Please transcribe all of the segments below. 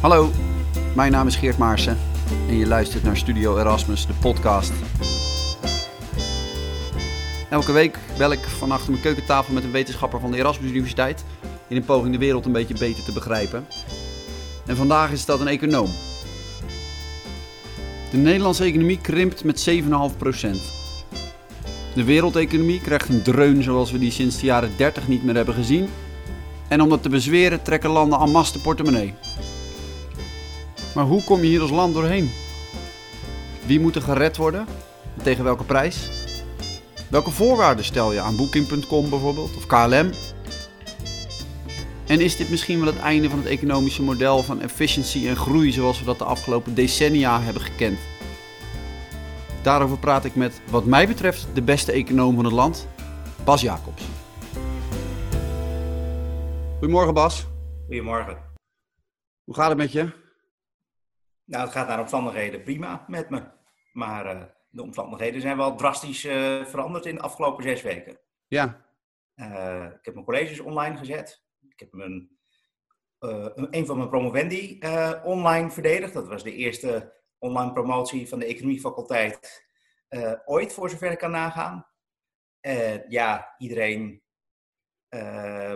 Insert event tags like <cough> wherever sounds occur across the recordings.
Hallo, mijn naam is Geert Maarsen en je luistert naar Studio Erasmus, de podcast. Elke week bel ik van achter mijn keukentafel met een wetenschapper van de Erasmus Universiteit in een poging de wereld een beetje beter te begrijpen. En vandaag is dat een econoom. De Nederlandse economie krimpt met 7,5%. De wereldeconomie krijgt een dreun zoals we die sinds de jaren 30 niet meer hebben gezien. En om dat te bezweren trekken landen en masse de portemonnee. Maar hoe kom je hier als land doorheen? Wie moet er gered worden? En tegen welke prijs? Welke voorwaarden stel je aan Booking.com bijvoorbeeld of KLM? En is dit misschien wel het einde van het economische model van efficiëntie en groei zoals we dat de afgelopen decennia hebben gekend? Daarover praat ik met, wat mij betreft, de beste econoom van het land, Bas Jacobs. Goedemorgen Bas. Goedemorgen. Hoe gaat het met je? Nou, het gaat naar omstandigheden prima met me. Maar uh, de omstandigheden zijn wel drastisch uh, veranderd in de afgelopen zes weken. Ja. Uh, ik heb mijn colleges online gezet. Ik heb mijn, een van mijn promovendi online verdedigd. Dat was de eerste online promotie van de economiefaculteit ooit, voor zover ik kan nagaan. ja, iedereen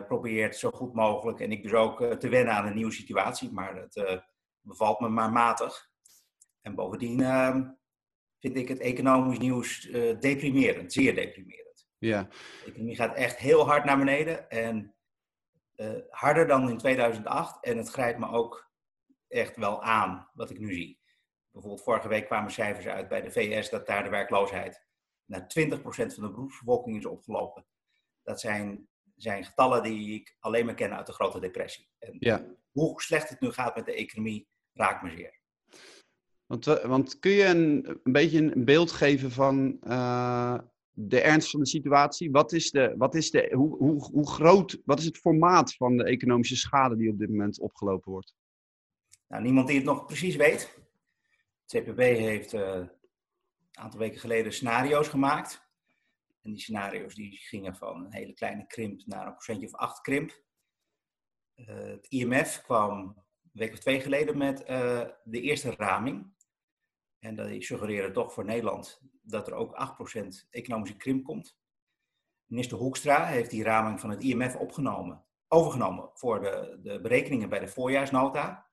probeert zo goed mogelijk, en ik dus ook, te wennen aan een nieuwe situatie. Maar het bevalt me maar matig. En bovendien uh, vind ik het economisch nieuws uh, deprimerend, zeer deprimerend. Ja. De economie gaat echt heel hard naar beneden en uh, harder dan in 2008. En het grijpt me ook echt wel aan, wat ik nu zie. Bijvoorbeeld vorige week kwamen cijfers uit bij de VS dat daar de werkloosheid naar 20% van de beroepsbevolking is opgelopen. Dat zijn, zijn getallen die ik alleen maar ken uit de grote depressie. En ja. Hoe slecht het nu gaat met de economie, raakt me zeer. Want, want kun je een, een beetje een beeld geven van uh, de ernst van de situatie? Wat is, de, wat is de, hoe, hoe, hoe groot, wat is het formaat van de economische schade die op dit moment opgelopen wordt? Nou, niemand die het nog precies weet. Het CPB heeft uh, een aantal weken geleden scenario's gemaakt. En die scenario's die gingen van een hele kleine krimp naar een procentje of acht krimp. Uh, het IMF kwam week of twee geleden met uh, de eerste raming. En die suggereren toch voor Nederland dat er ook 8% economische krimp komt. Minister Hoekstra heeft die raming van het IMF opgenomen, overgenomen voor de, de berekeningen bij de voorjaarsnota.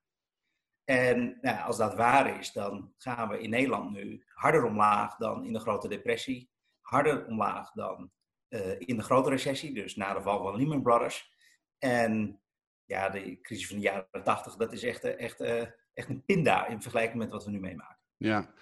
En nou, als dat waar is, dan gaan we in Nederland nu harder omlaag dan in de grote depressie, harder omlaag dan uh, in de grote recessie, dus na de val van Lehman Brothers. En ja, de crisis van de jaren 80, dat is echt, eh, echt, eh, echt een pinda in vergelijking met wat we nu meemaken. Ja,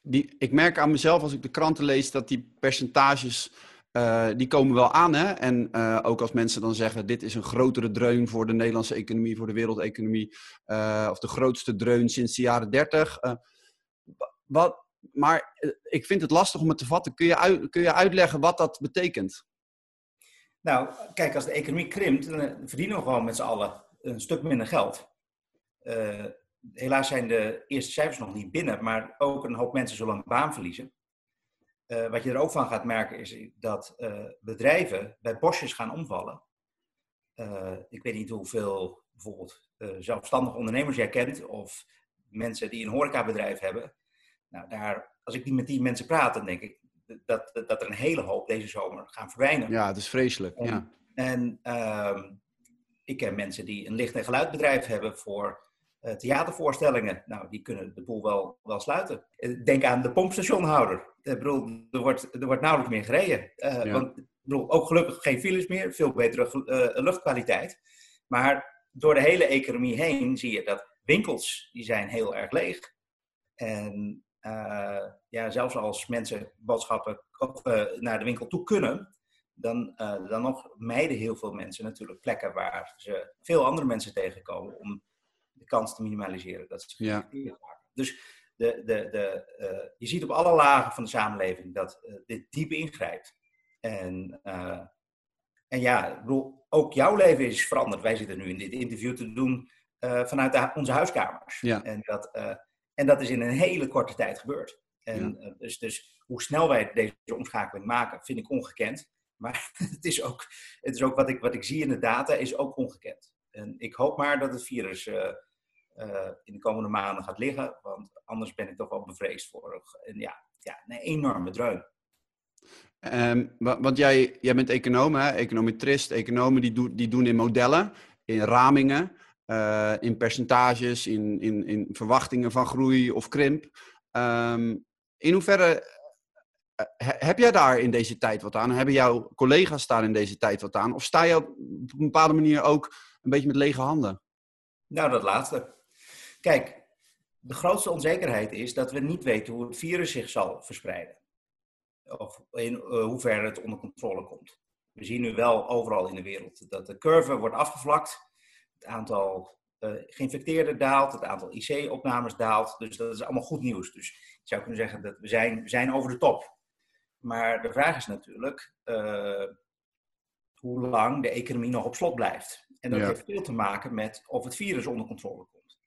die, ik merk aan mezelf als ik de kranten lees dat die percentages, uh, die komen wel aan. Hè? En ook als mensen dan zeggen, dit is een grotere dreun voor de Nederlandse economie, voor de wereldeconomie. Uh, of de grootste dreun sinds de jaren 30. wat, maar ik vind het lastig om het te vatten. Kun je, kun je uitleggen wat dat betekent? Nou, kijk, als de economie krimpt, dan verdienen we gewoon met z'n allen een stuk minder geld. Uh, helaas zijn de eerste cijfers nog niet binnen, maar ook een hoop mensen zullen een baan verliezen. Uh, wat je er ook van gaat merken is dat bedrijven bij bosjes gaan omvallen. ik weet niet hoeveel bijvoorbeeld zelfstandige ondernemers jij kent of mensen die een horecabedrijf hebben. Nou, daar, als ik die met die mensen praat, dan denk ik, dat, dat er een hele hoop deze zomer gaan verdwijnen. Ja, het is vreselijk. En, ja. en uh, ik ken mensen die een licht- en geluidbedrijf hebben voor uh, theatervoorstellingen. Nou, die kunnen de boel wel, wel sluiten. Denk aan de pompstationhouder. Ik bedoel, er wordt, er wordt nauwelijks meer gereden. Uh, ja. Want ik bedoel, ook gelukkig geen files meer, veel betere luchtkwaliteit. Maar door de hele economie heen zie je dat winkels, die zijn heel erg leeg. En uh, ja, zelfs als mensen boodschappen uh, naar de winkel toe kunnen, dan, uh, dan nog mijden heel veel mensen natuurlijk plekken waar ze veel andere mensen tegenkomen om de kans te minimaliseren dat ze ja. Dus de, de, de, je ziet op alle lagen van de samenleving dat dit diep ingrijpt. En, en ja, ik bedoel, ook jouw leven is veranderd. Wij zitten nu in dit interview te doen vanuit onze huiskamers. Ja. En dat en dat is in een hele korte tijd gebeurd. En, ja. dus, dus hoe snel wij deze omschakeling maken, vind ik ongekend. Maar <laughs> het is ook, het is ook wat, ik, wat ik zie in de data, is ook ongekend. En ik hoop maar dat het virus uh, in de komende maanden gaat liggen. Want anders ben ik toch wel bevreesd voor een, ja, ja, een enorme dreun. Um, want jij, jij bent econoom, hè? econometrist. Economen die, do, die doen in modellen, in ramingen, uh, in percentages, in, in, in verwachtingen van groei of krimp. Um, in hoeverre uh, heb jij daar in deze tijd wat aan? Hebben jouw collega's daar in deze tijd wat aan? Of sta je op een bepaalde manier ook een beetje met lege handen? Nou, dat laatste. Kijk, de grootste onzekerheid is dat we niet weten hoe het virus zich zal verspreiden of in uh, hoeverre het onder controle komt. We zien nu wel overal in de wereld dat de curve wordt afgevlakt. Het aantal uh, geïnfecteerden daalt, het aantal IC-opnames daalt. Dus dat is allemaal goed nieuws. Dus ik zou kunnen zeggen dat we zijn, we zijn over de top. Maar de vraag is natuurlijk uh, hoe lang de economie nog op slot blijft. En dat heeft veel te maken met of het virus onder controle komt.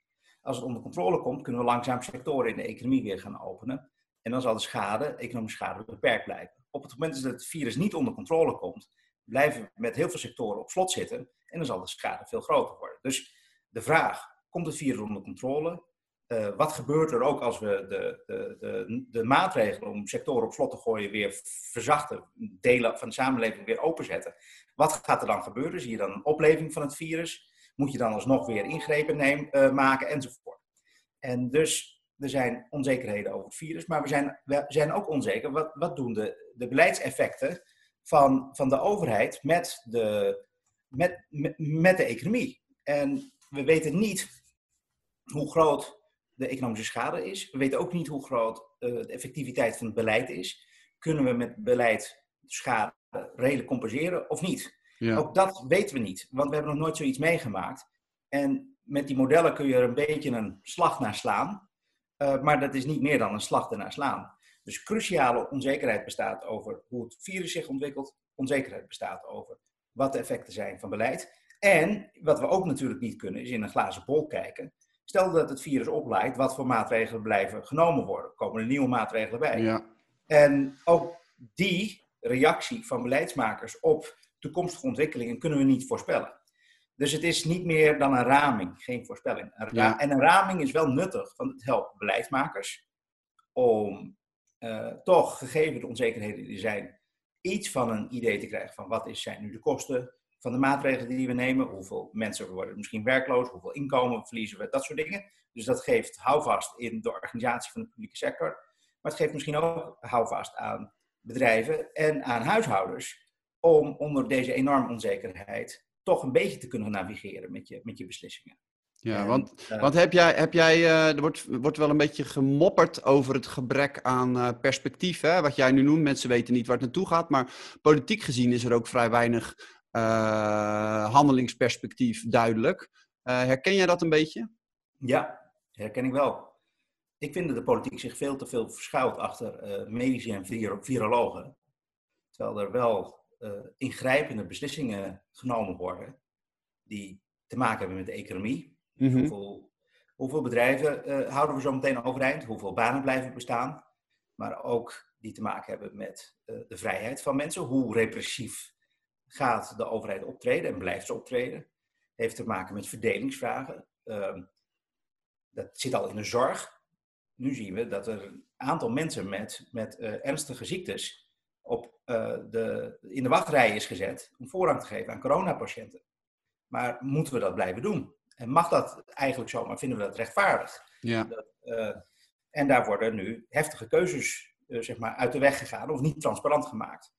Als het onder controle komt, kunnen we langzaam sectoren in de economie weer gaan openen. En dan zal de schade, economische schade, beperkt blijven. Op het moment dat het virus niet onder controle komt, blijven met heel veel sectoren op slot zitten. En dan zal de schade veel groter worden. Dus de vraag, komt het virus onder controle? Uh, wat gebeurt er ook als we de, de, de, de, maatregelen om sectoren op slot te gooien weer verzachten, delen van de samenleving weer openzetten? Wat gaat er dan gebeuren? Zie je dan een opleving van het virus? Moet je dan alsnog weer ingrepen uh, maken enzovoort? En dus er zijn onzekerheden over het virus, maar we zijn, we zijn ook onzeker. Wat, wat doen de, de beleidseffecten van, van de overheid met de, met, met, met de economie? En we weten niet hoe groot de economische schade is. We weten ook niet hoe groot uh, de effectiviteit van het beleid is. Kunnen we met beleid schade redelijk compenseren of niet? Ja. Ook dat weten we niet, want we hebben nog nooit zoiets meegemaakt. En met die modellen kun je er een beetje een slag naar slaan. Uh, maar dat is niet meer dan een slag ernaar slaan. Dus cruciale onzekerheid bestaat over hoe het virus zich ontwikkelt. Onzekerheid bestaat over wat de effecten zijn van beleid. En wat we ook natuurlijk niet kunnen, is in een glazen bol kijken. Stel dat het virus oplaait, wat voor maatregelen blijven genomen worden? Komen er nieuwe maatregelen bij? Ja. En ook die reactie van beleidsmakers op toekomstige ontwikkelingen kunnen we niet voorspellen. Dus het is niet meer dan een raming, geen voorspelling. En een raming is wel nuttig, want het helpt beleidsmakers om uh, toch, gegeven de onzekerheden die er zijn, iets van een idee te krijgen van wat is, zijn nu de kosten van de maatregelen die we nemen, hoeveel mensen worden misschien werkloos, hoeveel inkomen verliezen we, dat soort dingen. Dus dat geeft houvast in de organisatie van de publieke sector. Maar het geeft misschien ook houvast aan bedrijven en aan huishoudens om onder deze enorme onzekerheid toch een beetje te kunnen navigeren met je, met je beslissingen. Ja, want, uh, want heb jij, heb jij uh, er wordt, wordt wel een beetje gemopperd over het gebrek aan uh, perspectief. Hè? Wat jij nu noemt, mensen weten niet waar het naartoe gaat. Maar politiek gezien is er ook vrij weinig handelingsperspectief duidelijk. herken jij dat een beetje? Ja, herken ik wel. Ik vind dat de politiek zich veel te veel verschuilt achter medici en virologen. Terwijl er wel ingrijpende beslissingen genomen worden die te maken hebben met de economie. Mm -hmm. hoeveel, hoeveel, bedrijven uh, houden we zo meteen overeind? Hoeveel banen blijven bestaan? Maar ook die te maken hebben met uh, de vrijheid van mensen. Hoe repressief gaat de overheid optreden en blijft ze optreden? Heeft te maken met verdelingsvragen. Ehm, dat zit al in de zorg. Nu zien we dat er een aantal mensen met, met ernstige ziektes op, de, in de wachtrij is gezet om voorrang te geven aan coronapatiënten. Maar moeten we dat blijven doen? En mag dat eigenlijk zo, maar vinden we dat rechtvaardig? Ja. Dat, uh, en daar worden nu heftige keuzes uh, zeg maar, uit de weg gegaan of niet transparant gemaakt.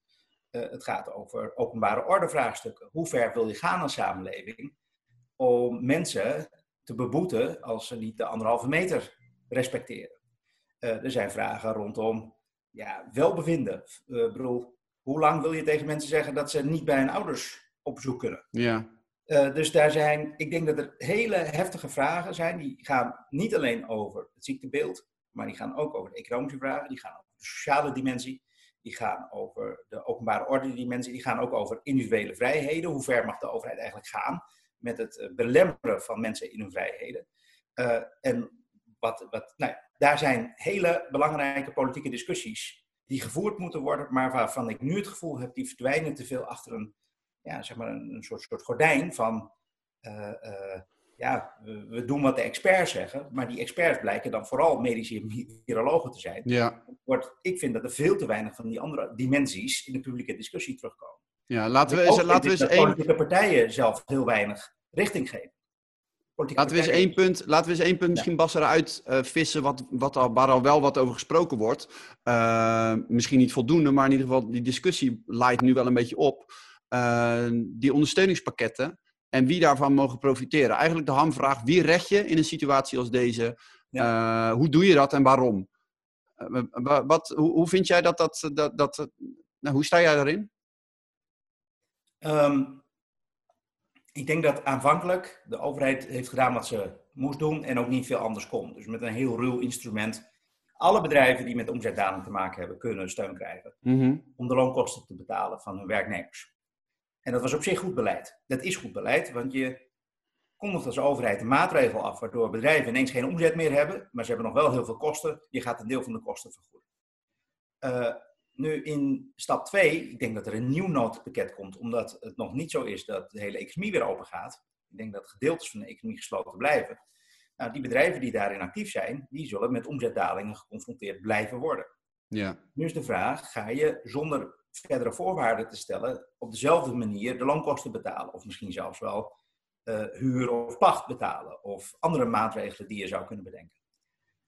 het gaat over openbare ordevraagstukken. Hoe ver wil je gaan als samenleving om mensen te beboeten als ze niet de anderhalve meter respecteren? er zijn vragen rondom ja, welbevinden. Uh, bedoel, hoe lang wil je tegen mensen zeggen dat ze niet bij hun ouders op bezoek kunnen? Ja. Uh, dus daar zijn, ik denk dat er hele heftige vragen zijn. Die gaan niet alleen over het ziektebeeld, maar die gaan ook over de economische vragen. Die gaan over de sociale dimensie. Die gaan over de openbare orde dimensie. Die gaan ook over individuele vrijheden. Hoe ver mag de overheid eigenlijk gaan met het eh, belemmeren van mensen in hun vrijheden? Uh, en wat, wat, nou daar zijn hele belangrijke politieke discussies die gevoerd moeten worden, maar waarvan ik nu het gevoel heb, die verdwijnen te veel achter een, ja, zeg maar een, een soort, soort gordijn van uh, uh, ja, we, doen wat de experts zeggen, maar die experts blijken dan vooral medici virologen te zijn. Ja. Wordt, ik vind dat er veel te weinig van die andere dimensies in de publieke discussie terugkomen. Ja, laten we eens, laten we eens één... politieke partijen zelf heel weinig richting geven. laten we, eens één punt, laten we eens één punt misschien Bas eruit uh, vissen, wat, wat al, waar al wel wat over gesproken wordt. Uh, misschien niet voldoende, maar in ieder geval die discussie leidt nu wel een beetje op. Uh, die ondersteuningspakketten en wie daarvan mogen profiteren. Eigenlijk de hamvraag, wie red je in een situatie als deze? Ja. hoe doe je dat en waarom? wat, hoe, hoe, vind jij dat dat... dat, dat nou, hoe sta jij daarin? Um, ik denk dat aanvankelijk de overheid heeft gedaan wat ze moest doen en ook niet veel anders kon. Dus met een heel ruw instrument. Alle bedrijven die met omzetdaling te maken hebben, kunnen steun krijgen. Mm Om de loonkosten te betalen van hun werknemers. En dat was op zich goed beleid. Dat is goed beleid, want je kondigt als overheid een maatregel af waardoor bedrijven ineens geen omzet meer hebben, maar ze hebben nog wel heel veel kosten. Je gaat een deel van de kosten vergoeden. Uh, nu in stap 2, ik denk dat er een nieuw noodpakket komt, omdat het nog niet zo is dat de hele economie weer open gaat. Ik denk dat gedeeltes van de economie gesloten blijven. Nou, die bedrijven die daarin actief zijn, die zullen met omzetdalingen geconfronteerd blijven worden. Ja. Nu is de vraag, ga je zonder verdere voorwaarden te stellen op dezelfde manier de loonkosten betalen? Of misschien zelfs wel uh, huur of pacht betalen? Of andere maatregelen die je zou kunnen bedenken?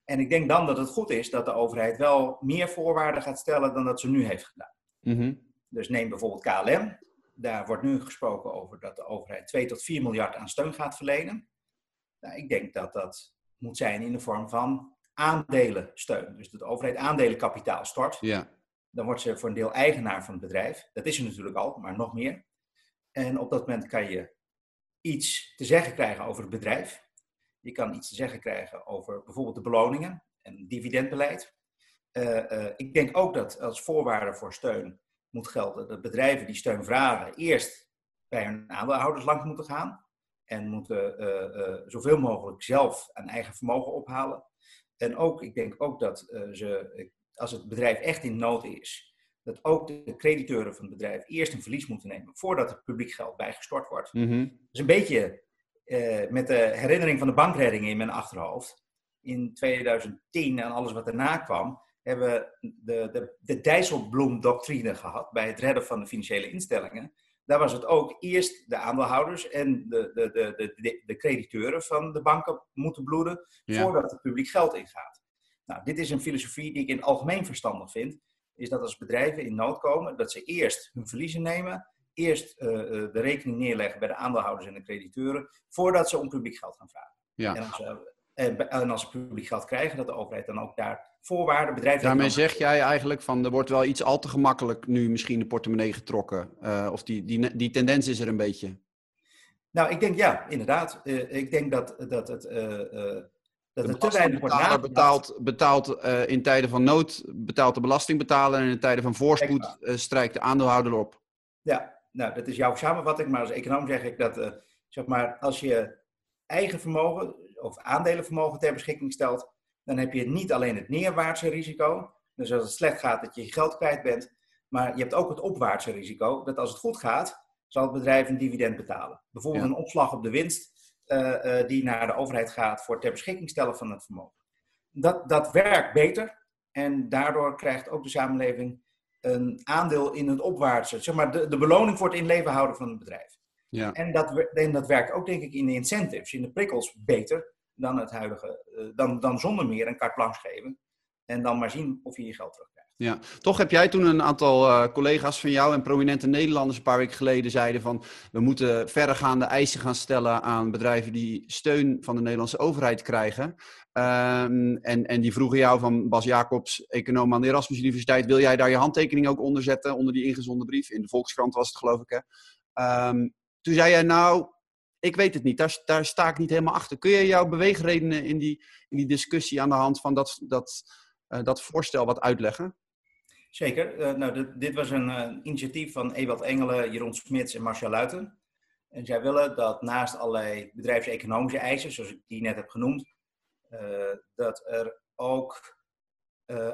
En ik denk dan dat het goed is dat de overheid wel meer voorwaarden gaat stellen dan dat ze nu heeft gedaan. Mm Dus neem bijvoorbeeld KLM. Daar wordt nu gesproken over dat de overheid 2 tot 4 miljard aan steun gaat verlenen. Nou, ik denk dat dat moet zijn in de vorm van aandelensteun. Dus dat de overheid aandelenkapitaal stort. Ja. Dan wordt ze voor een deel eigenaar van het bedrijf. Dat is ze natuurlijk al, maar nog meer. En op dat moment kan je iets te zeggen krijgen over het bedrijf. Je kan iets te zeggen krijgen over bijvoorbeeld de beloningen en dividendbeleid. Uh, uh, ik denk ook dat als voorwaarde voor steun moet gelden dat bedrijven die steun vragen eerst bij hun aandeelhouders langs moeten gaan en moeten uh, zoveel mogelijk zelf aan eigen vermogen ophalen. En ook, ik denk ook dat ze, als het bedrijf echt in nood is, dat ook de crediteuren van het bedrijf eerst een verlies moeten nemen voordat het publiek geld bijgestort wordt. Mm -hmm. Dat is een beetje uh, met de herinnering van de bankredding in mijn achterhoofd. In 2010 en alles wat daarna kwam, hebben we de, de, de Dijsselbloem-doctrine gehad bij het redden van de financiële instellingen. Daar was het ook eerst de aandeelhouders en de, de, de, de, de crediteuren van de banken moeten bloeden Ja. voordat het publiek geld ingaat. Nou, dit is een filosofie die ik in het algemeen verstandig vind. Is dat als bedrijven in nood komen, dat ze eerst hun verliezen nemen eerst uh, de rekening neerleggen bij de aandeelhouders en de crediteuren, voordat ze om publiek geld gaan vragen. Ja. En, als ze, en, en, als ze publiek geld krijgen, dat de overheid dan ook daar voorwaarden, bedrijven... Daarmee zeg jij eigenlijk van, er wordt wel iets al te gemakkelijk nu misschien de portemonnee getrokken. Uh, of die, die, die tendens is er een beetje. Nou, ik denk ja, inderdaad. Uh, ik denk dat, dat het... dat de te weinig wordt betaalt, betaalt in tijden van nood, betaalt de belastingbetaler en in tijden van voorspoed strijkt de aandeelhouder op. Ja, nou, dat is jouw samenvatting, maar als econoom zeg ik dat, uh, zeg maar, als je eigen vermogen of aandelenvermogen ter beschikking stelt, dan heb je niet alleen het neerwaartse risico, dus als het slecht gaat dat je je geld kwijt bent, maar je hebt ook het opwaartse risico, dat als het goed gaat, zal het bedrijf een dividend betalen. Bijvoorbeeld ja. een opslag op de winst uh, uh, die naar de overheid gaat voor ter beschikking stellen van het vermogen. Dat, dat werkt beter en daardoor krijgt ook de samenleving een aandeel in het opwaartse. Zeg maar, de, de beloning voor het in leven houden van het bedrijf. Ja. En, dat, en dat werkt ook, denk ik, in de incentives, in de prikkels beter dan het huidige, uh, dan, dan zonder meer een carte blanche geven. En dan maar zien of je je geld terugkrijgt. Ja, toch heb jij toen een aantal uh, collega's van jou en prominente Nederlanders een paar weken geleden zeiden van we moeten verregaande eisen gaan stellen aan bedrijven die steun van de Nederlandse overheid krijgen. Um, en, en die vroegen jou van Bas Jacobs, econoom aan de Erasmus Universiteit, wil jij daar je handtekening ook onder zetten, onder die ingezonden brief? In de Volkskrant was het geloof ik hè. Um, toen zei jij nou, ik weet het niet, daar, daar sta ik niet helemaal achter. Kun je jouw beweegredenen in die, in die discussie aan de hand van dat, dat, uh, dat voorstel wat uitleggen? Zeker. Uh, nou, dit, was een uh, initiatief van Ewald Engelen, Jeroen Smits en Marcia Luiten. En zij willen dat naast allerlei bedrijfseconomische eisen, zoals ik die net heb genoemd, uh, dat er ook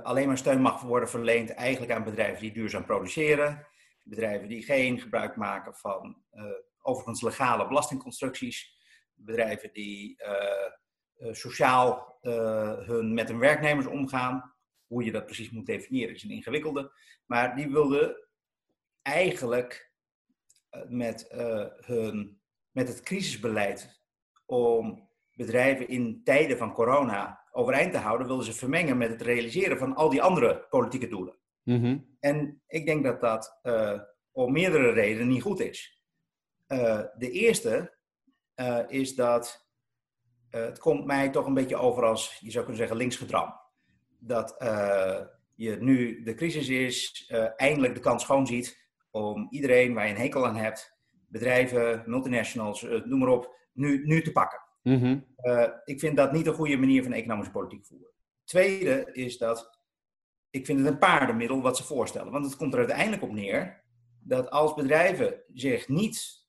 alleen maar steun mag worden verleend eigenlijk aan bedrijven die duurzaam produceren, bedrijven die geen gebruik maken van overigens legale belastingconstructies, bedrijven die sociaal hun, met hun werknemers omgaan. Hoe je dat precies moet definiëren is een ingewikkelde. Maar die wilden eigenlijk met, hun, met het crisisbeleid om bedrijven in tijden van corona overeind te houden, wilden ze vermengen met het realiseren van al die andere politieke doelen. Mhm. En ik denk dat dat uh, om meerdere redenen niet goed is. Uh, de eerste is dat het komt mij toch een beetje over als, je zou kunnen zeggen, linksgedram. Dat je nu de crisis is, eindelijk de kans schoon ziet om iedereen waar je een hekel aan hebt, bedrijven, multinationals, noem maar op, nu, nu te pakken. Mhm. Ik vind dat niet een goede manier van economische politiek voeren. Tweede is dat ik vind het een paardenmiddel wat ze voorstellen. Want het komt er uiteindelijk op neer dat als bedrijven zich niet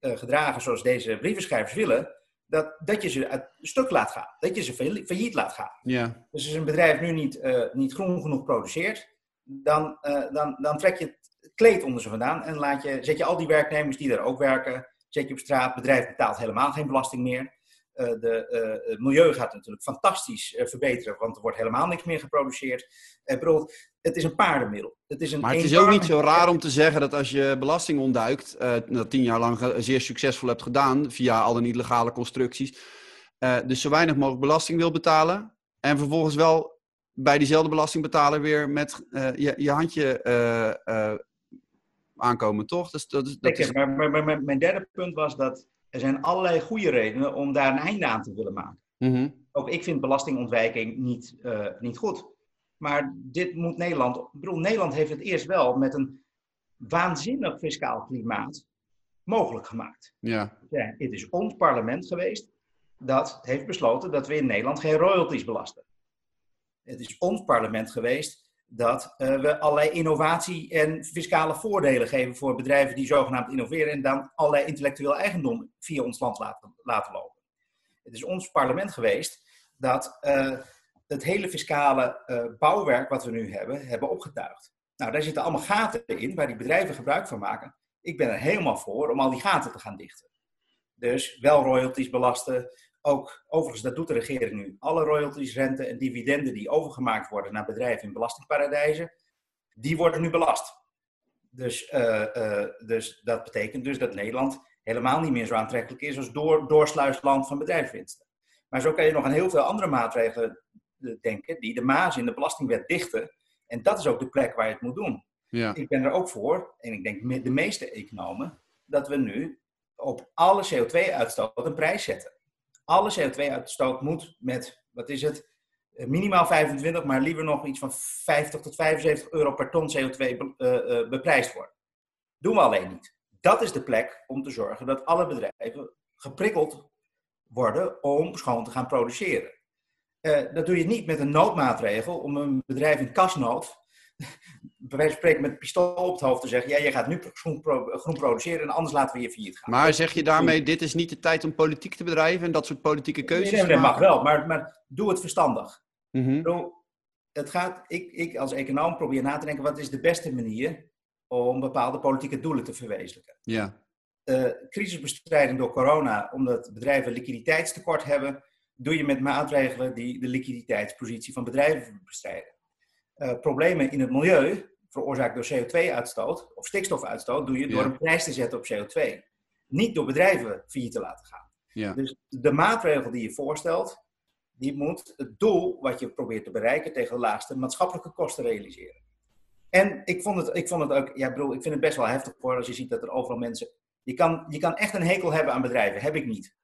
gedragen zoals deze brievenschrijvers willen, dat, dat je ze uit stuk laat gaan. Dat je ze failliet laat gaan. Ja. Dus als een bedrijf nu niet, uh, niet groen genoeg produceert, dan, dan, dan trek je het kleed onder ze vandaan en laat je, zet je al die werknemers die daar ook werken, zet je op straat, het bedrijf betaalt helemaal geen belasting meer. Uh, de, uh, het milieu gaat natuurlijk fantastisch uh, verbeteren, want er wordt helemaal niks meer geproduceerd. bedoel, het is een paardenmiddel. Het is een maar het is ook niet zo raar om te zeggen dat als je belasting ontduikt, dat tien jaar lang zeer succesvol hebt gedaan via alle niet-legale constructies, dus zo weinig mogelijk belasting wil betalen en vervolgens wel bij diezelfde belastingbetaler weer met je, je handje aankomen, toch? Dus, dat is, dat is... Maar, maar, maar, mijn derde punt was dat er zijn allerlei goede redenen om daar een einde aan te willen maken. Mm Ook ik vind belastingontwijking niet, uh, niet goed. Maar dit moet Nederland. Ik bedoel, Nederland heeft het eerst wel met een waanzinnig fiscaal klimaat mogelijk gemaakt. Ja. ja. Het is ons parlement geweest dat heeft besloten dat we in Nederland geen royalties belasten. Het is ons parlement geweest dat uh, we allerlei innovatie en fiscale voordelen geven voor bedrijven die zogenaamd innoveren en dan allerlei intellectueel eigendom via ons land laten, laten lopen. Het is ons parlement geweest dat uh, het hele fiscale uh, bouwwerk wat we nu hebben, hebben opgetuigd. Nou, daar zitten allemaal gaten in waar die bedrijven gebruik van maken. Ik ben er helemaal voor om al die gaten te gaan dichten. Dus wel royalties belasten, ook, overigens, dat doet de regering nu. Alle royalties, rente en dividenden die overgemaakt worden naar bedrijven in belastingparadijzen, die worden nu belast. Dus, uh, uh, dus dat betekent dus dat Nederland helemaal niet meer zo aantrekkelijk is als door, doorsluisland van bedrijfswinsten. Maar zo kan je nog aan heel veel andere maatregelen eh, denken die de maas in de belastingwet dichten. En dat is ook de plek waar je het moet doen. Ja. Ik ben er ook voor, en ik denk de meeste economen, dat we nu op alle CO2-uitstoot een prijs zetten alle CO2-uitstoot moet met, wat is het, eh, minimaal 25, maar liever nog iets van 50 tot 75 euro per ton CO2 uh, uh, beprijsd worden. Doen we alleen niet. Dat is de plek om te zorgen dat alle bedrijven geprikkeld worden om schoon te gaan produceren. Dat doe je niet met een noodmaatregel om een bedrijf in kasnood <laughs> bij wijze van spreken met een pistool op het hoofd te zeggen: ja, je gaat nu groen, groen, produceren en anders laten we je failliet gaan. Maar zeg je daarmee: dit is niet de tijd om politiek te bedrijven en dat soort politieke keuzes nee, nee, dat mag wel, maar, maar doe het verstandig. Mm het gaat, ik, ik als econoom probeer na te denken: wat is de beste manier om bepaalde politieke doelen te verwezenlijken? Ja. Uh, crisisbestrijding door corona, omdat bedrijven liquiditeitstekort hebben, doe je met maatregelen die de liquiditeitspositie van bedrijven bestrijden. Uh, problemen in het milieu, veroorzaakt door CO2-uitstoot of stikstofuitstoot, doe je door een prijs te zetten op CO2. Niet door bedrijven failliet te laten gaan. Ja. Dus de maatregel die je voorstelt, die moet het doel wat je probeert te bereiken tegen de laagste maatschappelijke kosten realiseren. En ik vond het, ik vond het ook, ja, bedoel, ik vind het best wel heftig voor als je ziet dat er overal mensen. Je kan, je kan echt een hekel hebben aan bedrijven, heb ik niet.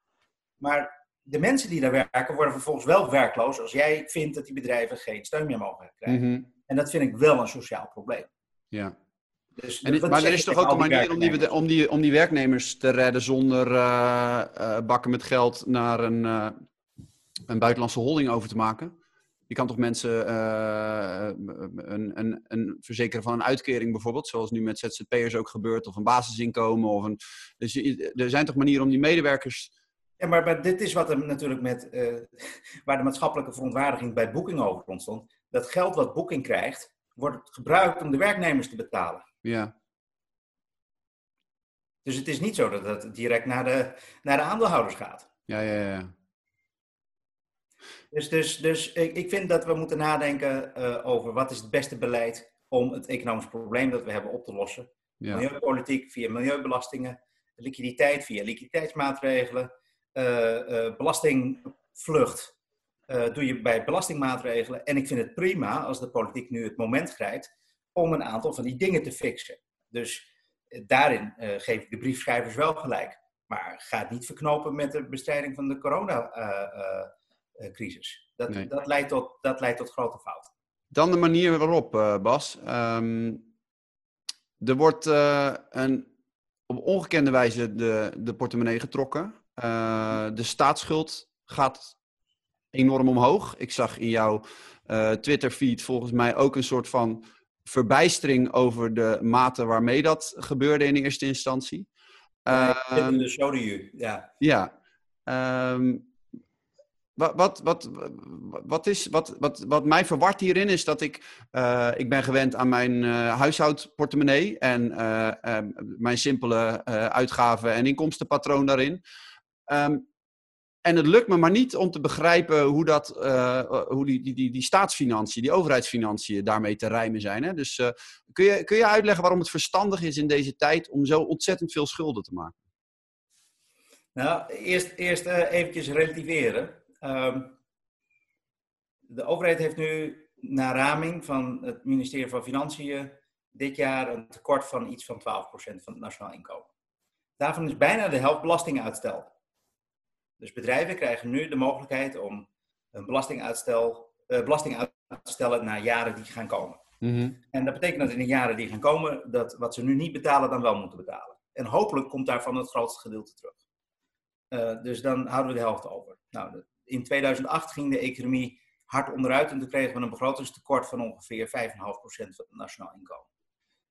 Maar de mensen die daar werken worden vervolgens wel werkloos als jij vindt dat die bedrijven geen steun meer mogen krijgen. Mhm. En dat vind ik wel een sociaal probleem. Ja. Dus, en, maar er is toch ook een manier om die, om, die, om die werknemers te redden zonder uh, uh, bakken met geld naar een, uh, een buitenlandse holding over te maken? Je kan toch mensen een, een, een verzekeren van een uitkering bijvoorbeeld, zoals nu met ZZP'ers ook gebeurt, of een basisinkomen. Of een, dus er zijn toch manieren om die medewerkers ja, maar, maar, dit is wat er natuurlijk met, uh, waar de maatschappelijke verontwaardiging bij Booking over ontstond. Dat geld wat Booking krijgt, wordt gebruikt om de werknemers te betalen. Ja. Dus het is niet zo dat het direct naar de, naar de aandeelhouders gaat. Ja, ja, ja. Dus, dus, dus ik, ik vind dat we moeten nadenken uh, over wat is het beste beleid om het economisch probleem dat we hebben op te lossen. Ja. Milieupolitiek via milieubelastingen, liquiditeit via liquiditeitsmaatregelen, belastingvlucht doe je bij belastingmaatregelen. En ik vind het prima als de politiek nu het moment grijpt om een aantal van die dingen te fixen. Dus daarin geef ik de briefschrijvers wel gelijk. Maar ga het niet verknopen met de bestrijding van de coronacrisis. dat, dat, leidt tot, dat leidt tot grote fouten. Dan de manier waarop, Bas. Um, er wordt uh, een, op ongekende wijze de, de portemonnee getrokken. Uh, de staatsschuld gaat enorm omhoog. Ik zag in jouw Twitter-feed volgens mij ook een soort van verbijstering over de mate waarmee dat gebeurde in eerste instantie. Uh, de show you, ja. Ja. Um, wat, wat, wat, wat, is, wat, wat, wat mij verwart hierin is dat ik, uh, ik ben gewend aan mijn uh, huishoudportemonnee en uh, mijn simpele uitgaven- en inkomstenpatroon daarin. Um, en het lukt me maar niet om te begrijpen hoe, dat, hoe die, die, die, die staatsfinanciën, die overheidsfinanciën daarmee te rijmen zijn. Hè? Dus kun, je, kun je uitleggen waarom het verstandig is in deze tijd om zo ontzettend veel schulden te maken? Nou, eerst, eerst eventjes relativeren. Um, de overheid heeft nu naar raming van het ministerie van Financiën dit jaar een tekort van iets van 12% van het nationaal inkomen. Daarvan is bijna de helft belastinguitstel. Dus bedrijven krijgen nu de mogelijkheid om een belastinguitstel, uh, belasting uit te stellen naar jaren die gaan komen. Mm En dat betekent dat in de jaren die gaan komen, dat wat ze nu niet betalen, dan wel moeten betalen. En hopelijk komt daarvan het grootste gedeelte terug. Uh, dus dan houden we de helft over. Nou, in 2008 ging de economie hard onderuit en toen kregen we een begrotingstekort van ongeveer 5,5% van het nationaal inkomen.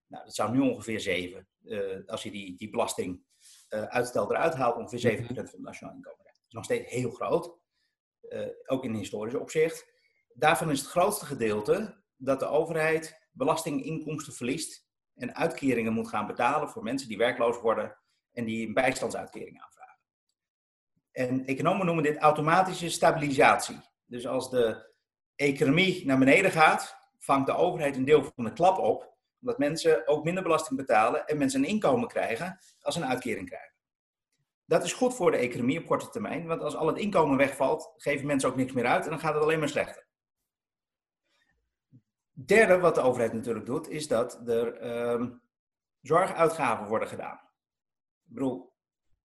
Nou, dat zou nu ongeveer 7, uh, eh, als je die, die belastinguitstel uh, eruit haalt, ongeveer 7% mhm. van het nationaal inkomen. Nog steeds heel groot, uh, ook in historisch opzicht. Daarvan is het grootste gedeelte dat de overheid belastinginkomsten verliest en uitkeringen moet gaan betalen voor mensen die werkloos worden en die een bijstandsuitkering aanvragen. En economen noemen dit automatische stabilisatie. Dus als de economie naar beneden gaat, vangt de overheid een deel van de klap op, omdat mensen ook minder belasting betalen en mensen een inkomen krijgen als een uitkering krijgen. Dat is goed voor de economie op korte termijn, want als al het inkomen wegvalt, geven mensen ook niks meer uit en dan gaat het alleen maar slechter. Derde, wat de overheid natuurlijk doet, is dat er um, zorguitgaven worden gedaan. Ik bedoel,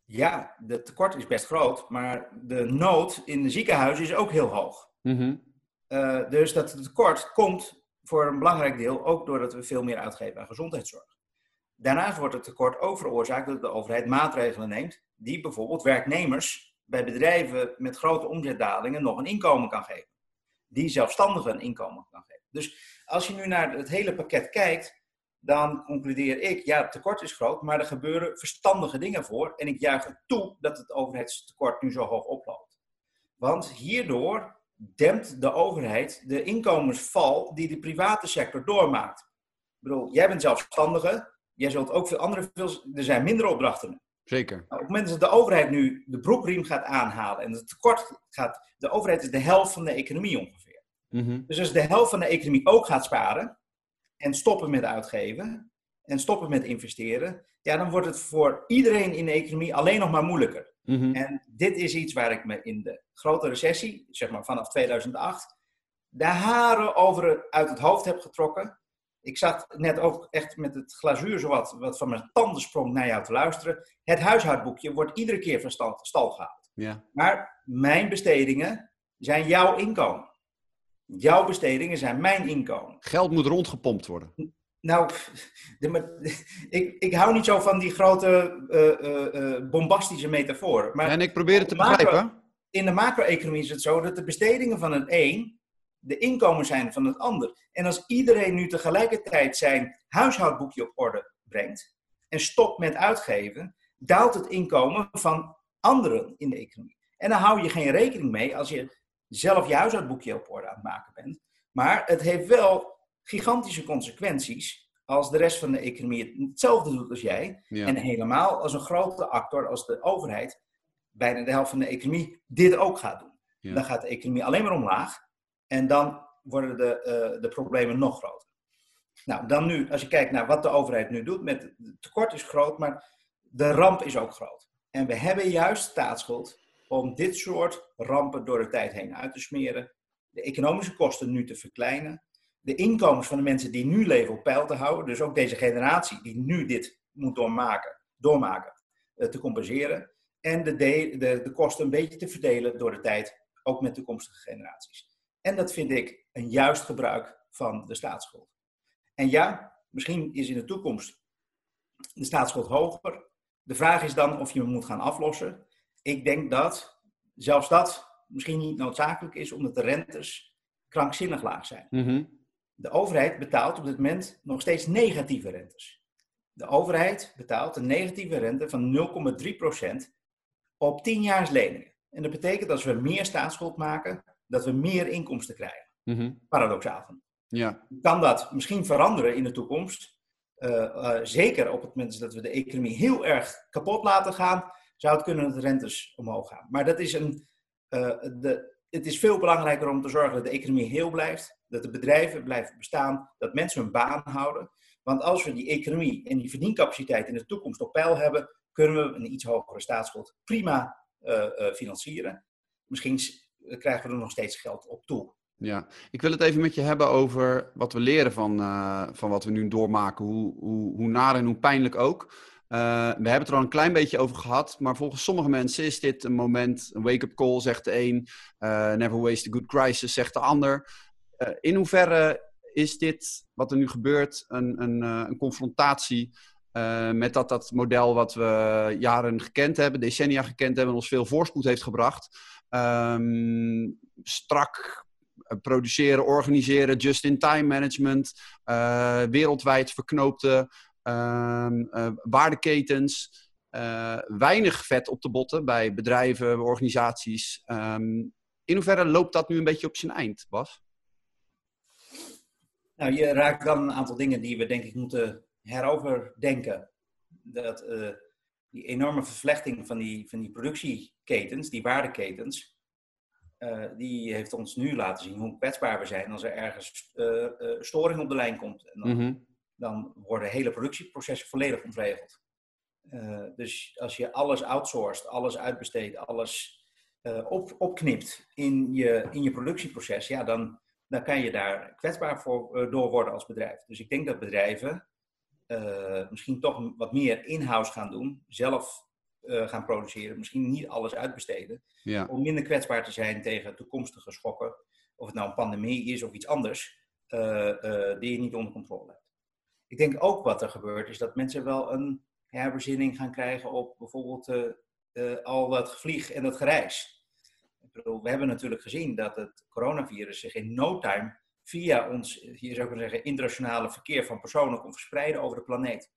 ja, het tekort is best groot, maar de nood in de ziekenhuizen is ook heel hoog. Mhm. Eh, dus dat tekort komt voor een belangrijk deel ook doordat we veel meer uitgeven aan gezondheidszorg. Daarnaast wordt het tekort ook veroorzaakt dat de overheid maatregelen neemt die bijvoorbeeld werknemers bij bedrijven met grote omzetdalingen nog een inkomen kan geven. Die zelfstandigen een inkomen kan geven. Dus als je nu naar het hele pakket kijkt, dan concludeer ik, ja, het tekort is groot, maar er gebeuren verstandige dingen voor. En ik juich het toe dat het overheidstekort nu zo hoog oploopt. Want hierdoor dempt de overheid de inkomensval die de private sector doormaakt. Ik bedoel, jij bent zelfstandige, jij zult ook veel andere, veel, er zijn minder opdrachten. Zeker. Nou, op het moment dat de overheid nu de broekriem gaat aanhalen en het tekort gaat, de overheid is de helft van de economie ongeveer. Mhm. Dus als de helft van de economie ook gaat sparen, en stoppen met uitgeven en stoppen met investeren, ja, dan wordt het voor iedereen in de economie alleen nog maar moeilijker. Mhm. En dit is iets waar ik me in de grote recessie, zeg maar vanaf 2008, de haren over uit het hoofd heb getrokken. Ik zat net ook echt met het glazuur zowat wat van mijn tanden sprong naar jou te luisteren. Het huishoudboekje wordt iedere keer van stal, stal gehaald. Ja. Maar mijn bestedingen zijn jouw inkomen. Jouw bestedingen zijn mijn inkomen. Geld moet rondgepompt worden. Nou, <laughs> de, <laughs> ik, ik hou niet zo van die grote uh, uh, bombastische metaforen. Maar en ik probeer het te begrijpen. In de macro-economie is het zo dat de bestedingen van het een de inkomen zijn van het ander. En als iedereen nu tegelijkertijd zijn huishoudboekje op orde brengt en stopt met uitgeven, daalt het inkomen van anderen in de economie. En dan hou je geen rekening mee als je zelf je huishoudboekje op orde aan het maken bent. Maar het heeft wel gigantische consequenties als de rest van de economie hetzelfde doet als jij, en helemaal als een grote actor als de overheid, bijna de helft van de economie, dit ook gaat doen. Dan gaat de economie alleen maar omlaag en dan worden de, uh, de problemen nog groter. Nou, dan nu, als je kijkt naar wat de overheid nu doet, met het tekort is groot, maar de ramp is ook groot. En we hebben juist staatsschuld om dit soort rampen door de tijd heen uit te smeren, de economische kosten nu te verkleinen, de inkomens van de mensen die nu leven op peil te houden, dus ook deze generatie die nu dit moet doormaken, doormaken eh, te compenseren, en de, de, de kosten een beetje te verdelen door de tijd, ook met toekomstige generaties. En dat vind ik een juist gebruik van de staatsschuld. En ja, misschien is in de toekomst de staatsschuld hoger. De vraag is dan of je hem moet gaan aflossen. Ik denk dat zelfs dat misschien niet noodzakelijk is, omdat de rentes krankzinnig laag zijn. Mhm. De overheid betaalt op dit moment nog steeds negatieve rentes. De overheid betaalt een negatieve rente van 0,3% op 10 jaar leningen. En dat betekent dat als we meer staatsschuld maken, dat we meer inkomsten krijgen. Mm Paradoxaal. Ja. Kan dat misschien veranderen in de toekomst? Eh, eh, zeker op het moment dat we de economie heel erg kapot laten gaan, zou het kunnen dat de rentes omhoog gaan. Maar dat is een, uh, de, het is veel belangrijker om te zorgen dat de economie heel blijft, dat de bedrijven blijven bestaan, dat mensen hun baan houden. Want als we die economie en die verdiencapaciteit in de toekomst op peil hebben, kunnen we een iets hogere staatsschuld prima financieren. Misschien krijgen we er nog steeds geld op toe. Ja, ik wil het even met je hebben over wat we leren van, uh, van wat we nu doormaken. Hoe, hoe, hoe naar en hoe pijnlijk ook. Uh, we hebben het er al een klein beetje over gehad, maar volgens sommige mensen is dit een moment, een wake-up call, zegt de een. Uh, never waste a good crisis, zegt de ander. in hoeverre is dit, wat er nu gebeurt, een, een, een confrontatie met dat, dat model wat we jaren gekend hebben, decennia gekend hebben, ons veel voorspoed heeft gebracht? Um, strak eh, produceren, organiseren, just-in-time management, uh, wereldwijd verknoopte uh, uh, waardeketens. weinig vet op de botten bij bedrijven, organisaties. Um, in hoeverre loopt dat nu een beetje op zijn eind, Bas? Nou, je raakt dan een aantal dingen die we denk ik moeten heroverdenken. Dat die enorme vervlechting van die, van die productieketens, die waardeketens, uh, die heeft ons nu laten zien hoe kwetsbaar we zijn als er ergens uh, uh, storing op de lijn komt. En dan, mm -hmm. dan worden hele productieprocessen volledig ontregeld. dus als je alles outsourced, alles uitbesteedt, alles op, opknipt in je, in je productieproces, ja, dan, dan kan je daar kwetsbaar voor, door worden als bedrijf. Dus ik denk dat bedrijven misschien toch wat meer in-house gaan doen, zelf uh, gaan produceren. Misschien niet alles uitbesteden. Ja. Om minder kwetsbaar te zijn tegen toekomstige schokken. Of het nou een pandemie is of iets anders. Uh, die je niet onder controle hebt. Ik denk ook wat er gebeurt is dat mensen wel een herbezinning gaan krijgen op bijvoorbeeld al dat gevlieg en dat gereis. Ik bedoel, we hebben natuurlijk gezien dat het coronavirus zich in no time via ons, hier zou ik maar zeggen, internationale verkeer van personen kon verspreiden over de planeet.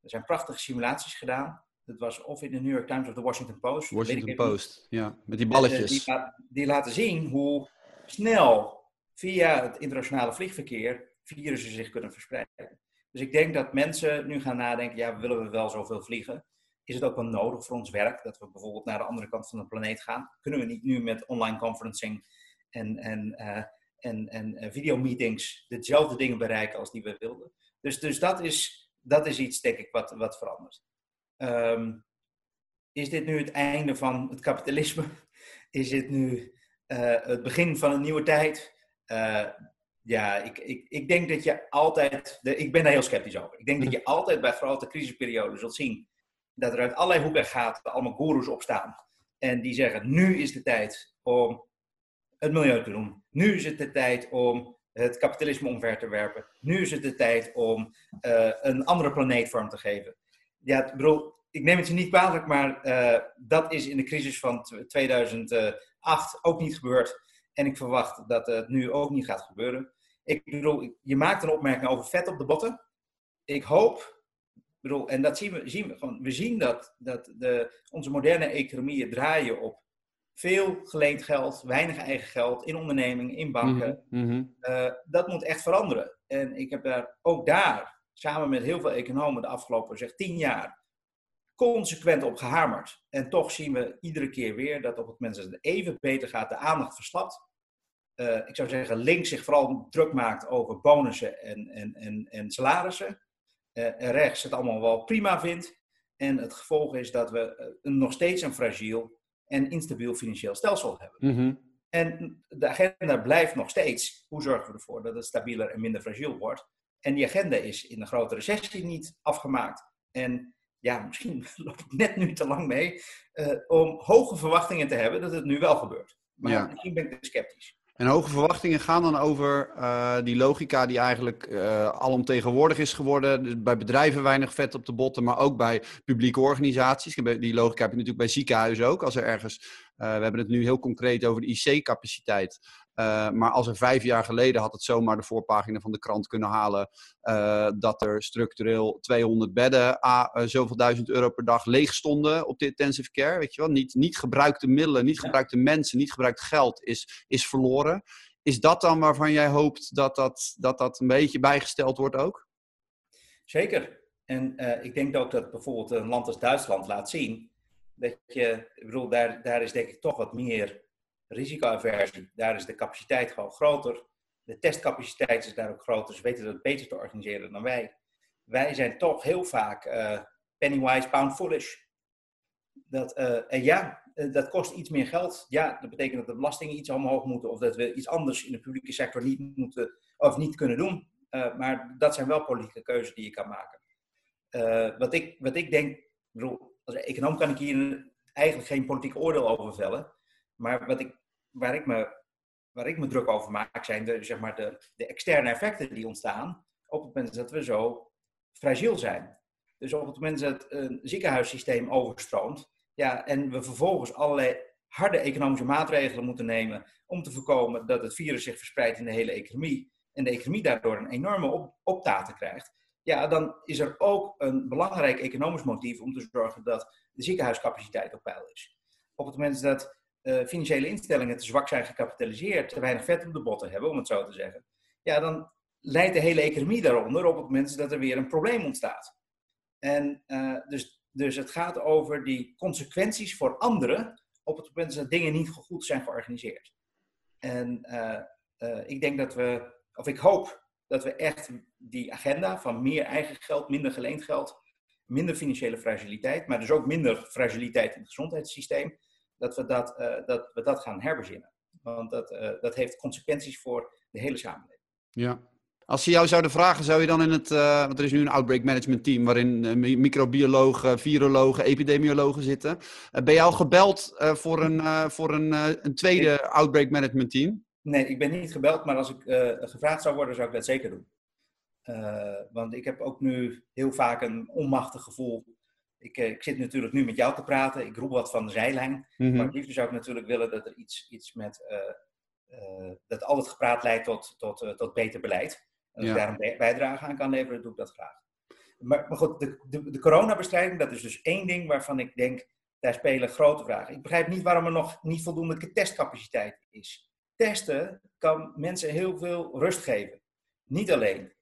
Er zijn prachtige simulaties gedaan. Dat was of in de New York Times of de Washington Post. Washington Post, ja, met die balletjes. Die, die, laten zien hoe snel via het internationale vliegverkeer virussen zich kunnen verspreiden. Dus ik denk dat mensen nu gaan nadenken, ja, willen we wel zoveel vliegen? Is het ook wel nodig voor ons werk dat we bijvoorbeeld naar de andere kant van de planeet gaan? Kunnen we niet nu met online conferencing en, en, uh, en, en videomeetings dezelfde dingen bereiken als die we wilden? Dus, dus dat, is, dat is iets, denk ik, wat, wat verandert. Um, is dit nu het einde van het kapitalisme? <laughs> Is dit nu uh, het begin van een nieuwe tijd? Uh, ja, ik, ik, ik denk dat je altijd, de, ik ben daar heel sceptisch over. Ik denk dat je altijd bij grote crisisperioden zult zien dat er uit allerlei hoeken gaat allemaal goeroes opstaan. En die zeggen, nu is de tijd om het milieu te doen. Nu is het de tijd om het kapitalisme omver te werpen. Nu is het de tijd om uh, een andere planeet vorm te geven ja, ik bedoel, ik neem het je niet kwalijk, maar uh, dat is in de crisis van 2008 ook niet gebeurd. En ik verwacht dat het nu ook niet gaat gebeuren. Ik bedoel, je maakt een opmerking over vet op de botten. Ik hoop, bedoel, en dat zien we, zien we we zien dat, dat de, onze moderne economieën draaien op veel geleend geld, weinig eigen geld in ondernemingen, in banken. Mm -hmm. uh, dat moet echt veranderen. En ik heb daar ook daar samen met heel veel economen de afgelopen zeg tien jaar consequent op gehamerd. En toch zien we iedere keer weer dat op het moment dat het even beter gaat, de aandacht verslapt. Uh, ik zou zeggen, links zich vooral druk maakt over bonussen en, en, en, en salarissen. Uh, en rechts het allemaal wel prima vindt. En het gevolg is dat we nog steeds een fragiel en instabiel financieel stelsel hebben. Mm En de agenda blijft nog steeds, hoe zorgen we ervoor dat het stabieler en minder fragiel wordt? En die agenda is in de grote recessie niet afgemaakt. En ja, misschien <laughs> loop ik net nu te lang mee, uh, om hoge verwachtingen te hebben dat het nu wel gebeurt. Maar ja. misschien ben ik sceptisch. En hoge verwachtingen gaan dan over uh, die logica die eigenlijk uh, alomtegenwoordig is geworden. Dus bij bedrijven weinig vet op de botten, maar ook bij publieke organisaties. Die logica heb je natuurlijk bij ziekenhuizen ook. Als er ergens, uh, we hebben het nu heel concreet over de IC-capaciteit. Uh, maar als er vijf jaar geleden had het zomaar de voorpagina van de krant kunnen halen uh, dat er structureel 200 bedden a uh, zoveel duizend euro per dag leeg stonden op de intensive care. Weet je wel? Niet, niet gebruikte middelen, niet gebruikte mensen, niet gebruikt geld is, is verloren. Is dat dan waarvan jij hoopt dat dat, dat, dat een beetje bijgesteld wordt ook? Zeker. En ik denk ook dat bijvoorbeeld een land als Duitsland laat zien dat je, ik bedoel, daar, daar is denk ik toch wat meer risicoaversie, daar is de capaciteit gewoon groter. De testcapaciteit is daar ook groter. Ze weten dat beter te organiseren dan wij. Wij zijn toch heel vaak uh, pennywise, pound foolish. Dat, uh, en ja, uh, dat kost iets meer geld. Ja, dat betekent dat de belastingen iets omhoog moeten of dat we iets anders in de publieke sector niet moeten of niet kunnen doen. maar dat zijn wel politieke keuzes die je kan maken. wat, ik, wat ik denk, bedoel, als econoom kan ik hier eigenlijk geen politiek oordeel over vellen. Maar wat ik waar ik me, waar ik me druk over maak, zijn de, zeg maar de, de externe effecten die ontstaan op het moment dat we zo fragiel zijn. Dus op het moment dat een ziekenhuissysteem overstroomt, ja, en we vervolgens allerlei harde economische maatregelen moeten nemen om te voorkomen dat het virus zich verspreidt in de hele economie en de economie daardoor een enorme op, optaten krijgt, ja, dan is er ook een belangrijk economisch motief om te zorgen dat de ziekenhuiscapaciteit op peil is. Op het moment dat uh, financiële instellingen te zwak zijn gecapitaliseerd, te weinig vet op de botten hebben, om het zo te zeggen, ja, dan leidt de hele economie daaronder op het moment dat er weer een probleem ontstaat. En uh, dus, dus het gaat over die consequenties voor anderen op het moment dat dingen niet goed zijn georganiseerd. En uh, ik denk dat we, of ik hoop dat we echt die agenda van meer eigen geld, minder geleend geld, minder financiële fragiliteit, maar dus ook minder fragiliteit in het gezondheidssysteem, dat we dat, uh, dat, we dat gaan herbezinnen. Want dat, uh, dat heeft consequenties voor de hele samenleving. Ja. Als ze jou zouden vragen, zou je dan in het, uh, want er is nu een outbreak management team waarin microbiologen, virologen, epidemiologen zitten. ben je al gebeld voor, een, voor een, een tweede outbreak management team? Nee, ik ben niet gebeld, maar als ik gevraagd zou worden, zou ik dat zeker doen. want ik heb ook nu heel vaak een onmachtig gevoel ik, eh, ik, zit natuurlijk nu met jou te praten. Ik roep wat van de zijlijn. Mm -hmm. Maar het liefst zou ik natuurlijk willen dat er iets, iets met. Uh, dat al het gepraat leidt tot, tot, tot beter beleid. En als ja. ik daar een bijdrage aan kan leveren, doe ik dat graag. Maar, maar goed, de, de, de, coronabestrijding, dat is dus één ding waarvan ik denk, daar spelen grote vragen. Ik begrijp niet waarom er nog niet voldoende testcapaciteit is. Testen kan mensen heel veel rust geven. Niet alleen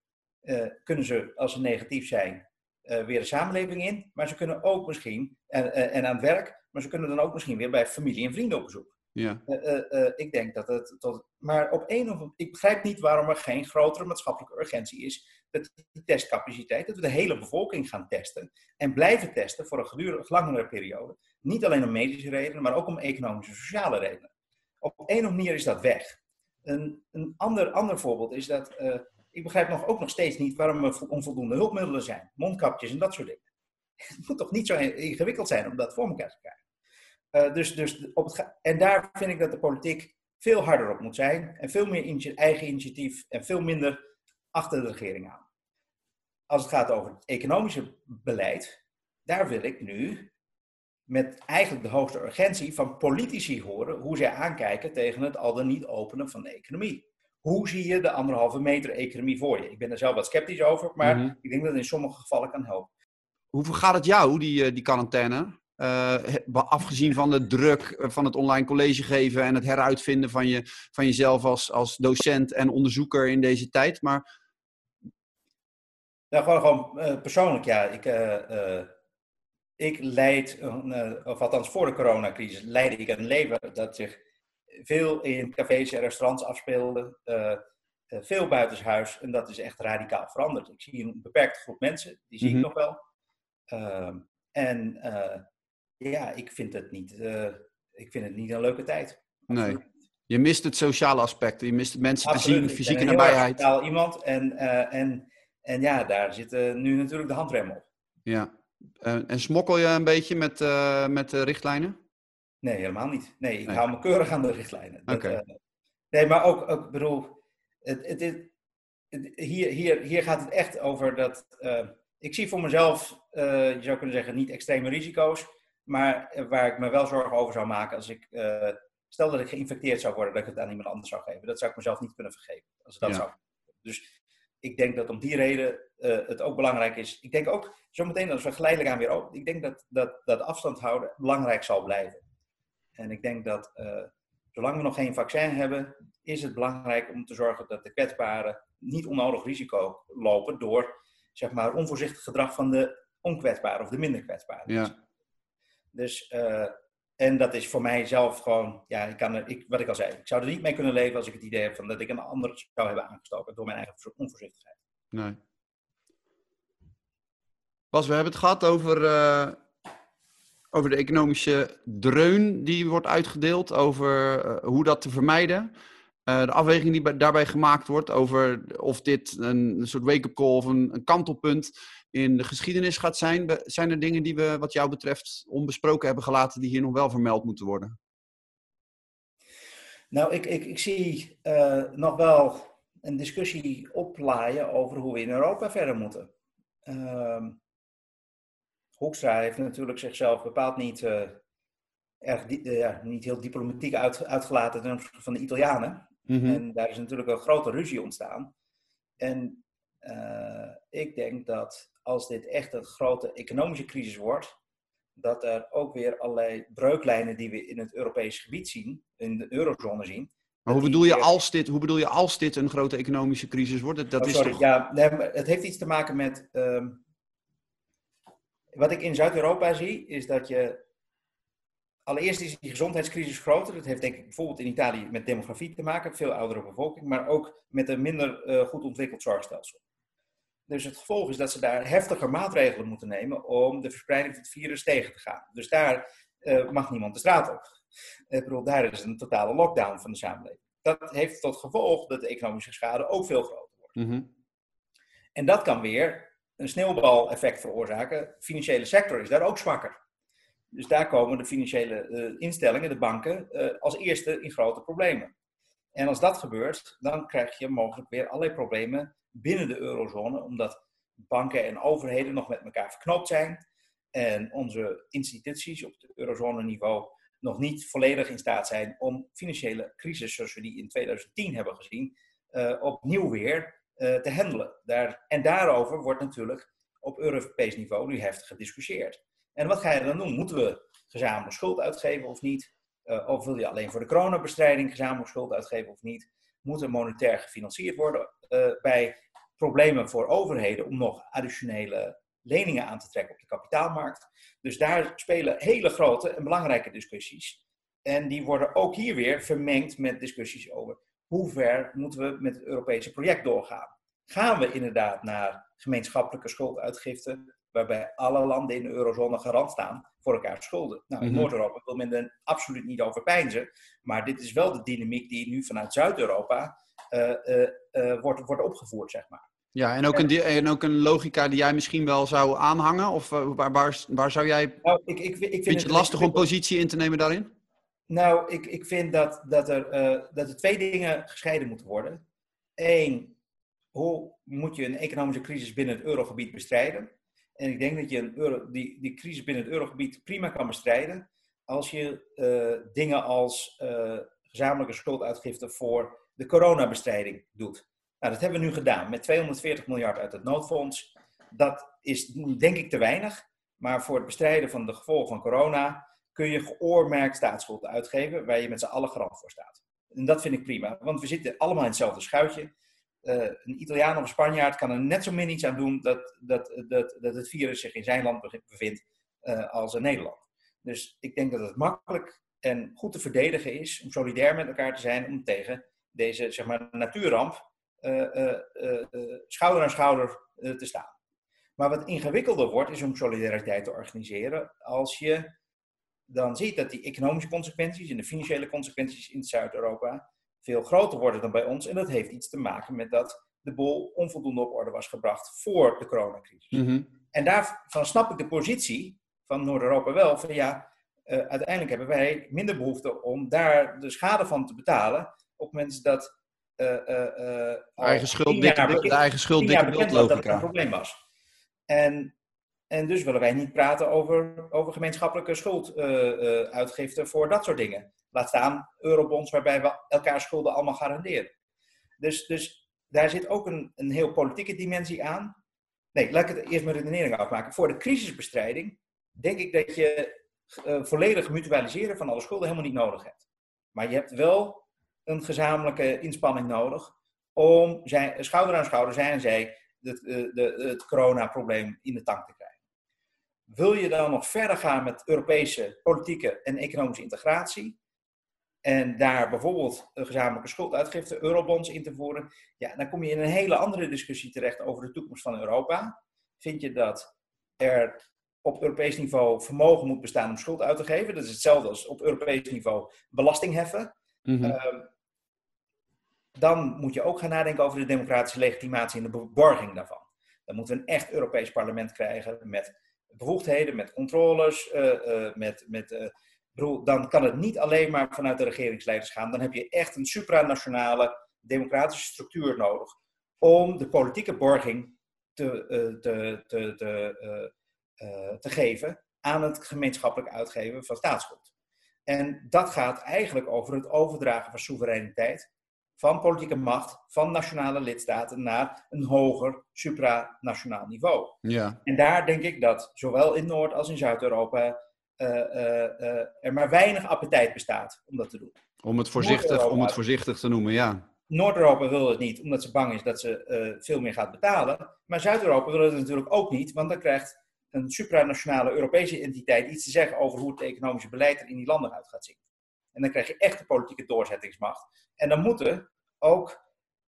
kunnen ze, als ze negatief zijn, uh, weer de samenleving in. Maar ze kunnen ook misschien, en, uh, en aan het werk, maar ze kunnen dan ook misschien weer bij familie en vrienden op bezoek. Ja. Uh, ik denk dat het tot. Maar op een of ik begrijp niet waarom er geen grotere maatschappelijke urgentie is. Dat die testcapaciteit, dat we de hele bevolking gaan testen. En blijven testen voor een gedurige langere periode. Niet alleen om medische redenen, maar ook om economische en sociale redenen. Op een of andere manier is dat weg. Een, een ander, ander voorbeeld is dat ik begrijp nog, ook nog steeds niet waarom er onvoldoende hulpmiddelen zijn. Mondkapjes en dat soort dingen. <laughs> Het moet toch niet zo ingewikkeld zijn om dat voor elkaar te krijgen. Uh, dus, dus op het en daar vind ik dat de politiek veel harder op moet zijn. En veel meer initi eigen initiatief en veel minder achter de regering aan. Als het gaat over het economische beleid, daar wil ik nu met eigenlijk de hoogste urgentie van politici horen hoe zij aankijken tegen het al dan niet openen van de economie hoe zie je de anderhalve meter economie voor je? Ik ben er zelf wat sceptisch over, maar mm -hmm. ik denk dat het in sommige gevallen kan helpen. Hoe gaat het jou, die, eh, die quarantaine? Uh, afgezien van de druk eh, van het online college geven en het heruitvinden van, je, van jezelf als, als docent en onderzoeker in deze tijd. Maar Nou, gewoon, gewoon persoonlijk, ja. Ik, ik leid, of althans voor de coronacrisis, leidde ik een leven dat zich veel in cafés en restaurants afspeelde. veel buitenshuis. En dat is echt radicaal veranderd. Ik zie een beperkte groep mensen, die zie ik mhm. nog wel. Ehm, en ja, ik vind het niet, ik vind het niet een leuke tijd. Nee. Je mist het sociale aspect. Je mist mensen te zien, fysieke nabijheid. Ik iemand en, uh, en, en ja, daar zit nu natuurlijk de handrem op. Ja. Uh, en smokkel je een beetje met, met de richtlijnen? Nee, helemaal niet. Nee, ik hou me keurig aan de richtlijnen. Oké. nee, maar ook, ook bedoel, het, het, het, hier, hier, hier gaat het echt over dat. ik zie voor mezelf, je zou kunnen zeggen, niet extreme risico's. Maar waar ik me wel zorgen over zou maken als ik Stel dat ik geïnfecteerd zou worden, dat ik het aan iemand anders zou geven. Dat zou ik mezelf niet kunnen vergeven. Als dat zou. Dus ik denk dat om die reden uh, het ook belangrijk is. Ik denk ook, zometeen als we geleidelijk aan weer open. Ik denk dat, dat, dat afstand houden belangrijk zal blijven. En ik denk dat uh, zolang we nog geen vaccin hebben, is het belangrijk om te zorgen dat de kwetsbaren niet onnodig risico lopen door zeg maar, onvoorzichtig gedrag van de onkwetsbaren of de minder kwetsbaren. Ja. Dus uh, en dat is voor mij zelf gewoon, ja, ik kan er, ik, wat ik al zei, ik zou er niet mee kunnen leven als ik het idee heb van dat ik een ander zou hebben aangestoken door mijn eigen onvoorzichtigheid. Nee. Bas, we hebben het gehad over, uh, over de economische dreun die wordt uitgedeeld, over uh, hoe dat te vermijden. Uh, de afweging die daarbij gemaakt wordt over of dit een, soort wake-up call of een, kantelpunt in de geschiedenis gaat zijn. Zijn er dingen die we, wat jou betreft, onbesproken hebben gelaten die hier nog wel vermeld moeten worden? Nou, ik, ik, ik zie uh, nog wel een discussie oplaaien over hoe we in Europa verder moeten. Uh, Hoekstra heeft natuurlijk zichzelf bepaald niet, uh, erg uh, niet heel diplomatiek uit, uitgelaten ten opzichte van de Italianen. Mm -hmm. En daar is natuurlijk een grote ruzie ontstaan. En ik denk dat als dit echt een grote economische crisis wordt, dat er ook weer allerlei breuklijnen die we in het Europese gebied zien, in de eurozone zien. Maar hoe bedoel, je als dit, hoe bedoel je als dit een grote economische crisis wordt? Dat, oh, is sorry, toch... ja, het heeft iets te maken met. Um, wat ik in Zuid-Europa zie, is dat je. Allereerst is die gezondheidscrisis groter. Dat heeft denk ik bijvoorbeeld in Italië met demografie te maken, veel oudere bevolking, maar ook met een minder uh, goed ontwikkeld zorgstelsel. Dus het gevolg is dat ze daar heftiger maatregelen moeten nemen om de verspreiding van het virus tegen te gaan. Dus daar uh, mag niemand de straat op. Ik bedoel, daar is een totale lockdown van de samenleving. Dat heeft tot gevolg dat de economische schade ook veel groter wordt. Mm En dat kan weer een sneeuwbaleffect veroorzaken. De financiële sector is daar ook zwakker. Dus daar komen de financiële uh, instellingen, de banken, uh, als eerste in grote problemen. En als dat gebeurt, dan krijg je mogelijk weer allerlei problemen binnen de eurozone, omdat banken en overheden nog met elkaar verknoopt zijn en onze instituties op het eurozone-niveau nog niet volledig in staat zijn om financiële crisis zoals we die in 2010 hebben gezien, uh, opnieuw weer te handelen. Daar, en daarover wordt natuurlijk op Europees niveau nu heftig gediscussieerd. En wat ga je dan doen? Moeten we gezamenlijk schuld uitgeven of niet? Uh, of wil je alleen voor de coronabestrijding gezamenlijk schuld uitgeven of niet? Moet er monetair gefinancierd worden bij problemen voor overheden om nog additionele leningen aan te trekken op de kapitaalmarkt. Dus daar spelen hele grote en belangrijke discussies. En die worden ook hier weer vermengd met discussies over hoe ver moeten we met het Europese project doorgaan. Gaan we inderdaad naar gemeenschappelijke schulduitgifte, waarbij alle landen in de eurozone garant staan voor elkaar schulden? Nou, in mhm. Noord-Europa wil men er absoluut niet over pijnzen, maar dit is wel de dynamiek die nu vanuit Zuid-Europa uh, uh, uh, wordt, wordt opgevoerd, zeg maar. Ja, en ook, een, en ook een logica die jij misschien wel zou aanhangen? Of waar, waar, waar, zou jij... Nou, ik, ik, ik vind, vind je het lastig om positie in te nemen daarin? Nou, ik, ik vind dat, dat, er, uh, dat er twee dingen gescheiden moeten worden. Eén, hoe moet je een economische crisis binnen het eurogebied bestrijden? En ik denk dat je een euro, die, die crisis binnen het eurogebied prima kan bestrijden als je uh, dingen als gezamenlijke schulduitgifte voor de coronabestrijding doet. Nou, dat hebben we nu gedaan met 240 miljard uit het noodfonds. Dat is denk ik te weinig. Maar voor het bestrijden van de gevolgen van corona kun je geoormerkt staatsschuld uitgeven waar je met z'n allen garant voor staat. En dat vind ik prima, want we zitten allemaal in hetzelfde schuitje. een Italiaan of een Spanjaard kan er net zo min iets aan doen dat, dat, dat, dat het virus zich in zijn land bevindt als in Nederland. Dus ik denk dat het makkelijk en goed te verdedigen is om solidair met elkaar te zijn om tegen deze zeg maar, natuurramp schouder aan schouder te staan. Maar wat ingewikkelder wordt, is om solidariteit te organiseren als je dan ziet dat die economische consequenties en de financiële consequenties in Zuid-Europa veel groter worden dan bij ons. En dat heeft iets te maken met dat de bol onvoldoende op orde was gebracht voor de coronacrisis. Mhm. En daarvan snap ik de positie van Noord-Europa wel, van ja, uh, uiteindelijk hebben wij minder behoefte om daar de schade van te betalen op mensen dat uh, uh, eigen schuld, dikke, bekend, de eigen schuld dikke was dat het een probleem was. En, en dus willen wij niet praten over, over gemeenschappelijke schulduitgifte voor dat soort dingen. Laat staan eurobonds waarbij we elkaar schulden allemaal garanderen. Dus, dus daar zit ook een, een heel politieke dimensie aan. Nee, laat ik het eerst mijn redenering afmaken. Voor de crisisbestrijding denk ik dat je uh, volledig mutualiseren van alle schulden helemaal niet nodig hebt. Maar je hebt wel een gezamenlijke inspanning nodig om zijn, schouder aan schouder, zij en zij, het, de, het coronaprobleem in de tank te krijgen. Wil je dan nog verder gaan met Europese politieke en economische integratie? En daar bijvoorbeeld een gezamenlijke schulduitgifte, eurobonds in te voeren. Ja, dan kom je in een hele andere discussie terecht over de toekomst van Europa. Vind je dat er op Europees niveau vermogen moet bestaan om schuld uit te geven? Dat is hetzelfde als op Europees niveau belasting heffen. Mhm. Ehm, dan moet je ook gaan nadenken over de democratische legitimatie en de beborging daarvan. Dan moeten we een echt Europees parlement krijgen met bevoegdheden, met controles, uh, uh, met, met bedoel, dan kan het niet alleen maar vanuit de regeringsleiders gaan. Dan heb je echt een supranationale democratische structuur nodig om de politieke borging te, te, te, te, te geven aan het gemeenschappelijk uitgeven van staatsschuld. En dat gaat eigenlijk over het overdragen van soevereiniteit van politieke macht van nationale lidstaten naar een hoger supranationaal niveau. Ja. En daar denk ik dat zowel in Noord- als in Zuid-Europa uh, uh, uh, er maar weinig appetijt bestaat om dat te doen. Om het voorzichtig, om het voorzichtig te noemen, ja. Noord-Europa wil het niet, omdat ze bang is dat ze veel meer gaat betalen. Maar Zuid-Europa wil het natuurlijk ook niet, want dan krijgt een supranationale Europese entiteit iets te zeggen over hoe het economische beleid er in die landen uit gaat zien. En dan krijg je echt de politieke doorzettingsmacht. En dan moeten ook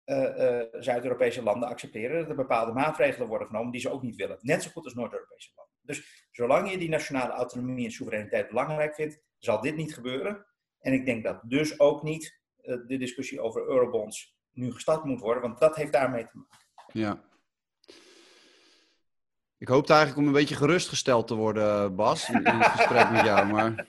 uh, uh, Zuid-Europese landen accepteren dat er bepaalde maatregelen worden genomen die ze ook niet willen. Net zo goed als Noord-Europese landen. Dus zolang je die nationale autonomie en soevereiniteit belangrijk vindt, zal dit niet gebeuren. En ik denk dat dus ook niet uh, de discussie over eurobonds nu gestart moet worden, want dat heeft daarmee te maken. Ja. Ik hoopte eigenlijk om een beetje gerustgesteld te worden, Bas, in het gesprek met jou. Maar...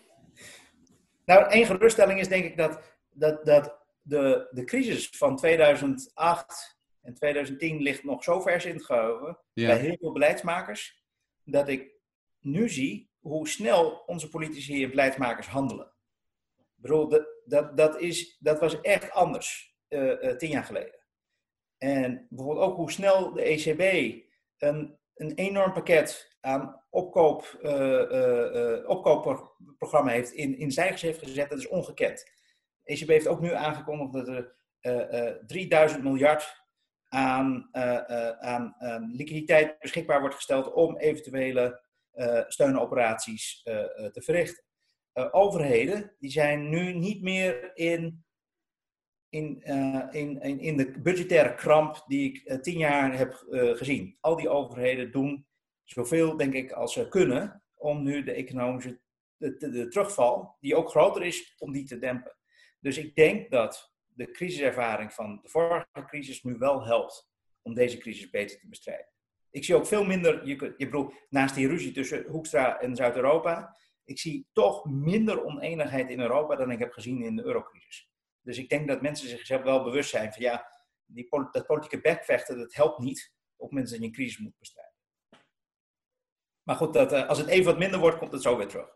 Nou, één geruststelling is denk ik dat, dat, dat de, de crisis van 2008 en 2010 ligt nog zo vers in het geheugen Ja. bij heel veel beleidsmakers, dat ik nu zie hoe snel onze politici en beleidsmakers handelen. Ik bedoel, dat, dat, dat, is, dat was echt anders eh, eh, tien jaar geleden. En bijvoorbeeld ook hoe snel de ECB een, een enorm pakket aan opkoop, eh, eh, eh, opkoopprogramma heeft in, in zijgers heeft gezet, dat is ongekend. ECB heeft ook nu aangekondigd dat er eh, eh, 3000 miljard aan, aan, liquiditeit beschikbaar wordt gesteld om eventuele steunoperaties te verrichten. Overheden die zijn nu niet meer in, in, in, in, de budgettaire kramp die ik tien jaar heb gezien. Al die overheden doen zoveel, denk ik, als ze kunnen om nu de economische de, de, terugval, die ook groter is, om die te dempen. Dus ik denk dat de crisiservaring van de vorige crisis nu wel helpt om deze crisis beter te bestrijden. Ik zie ook veel minder, je, je bedoelt, naast die ruzie tussen Hoekstra en Zuid-Europa, ik zie toch minder oneenigheid in Europa dan ik heb gezien in de eurocrisis. Dus ik denk dat mensen zichzelf wel bewust zijn van ja, die, dat politieke bekvechten, dat helpt niet op mensen je een crisis moet bestrijden. Maar goed, dat, eh, als het even wat minder wordt, komt het zo weer terug.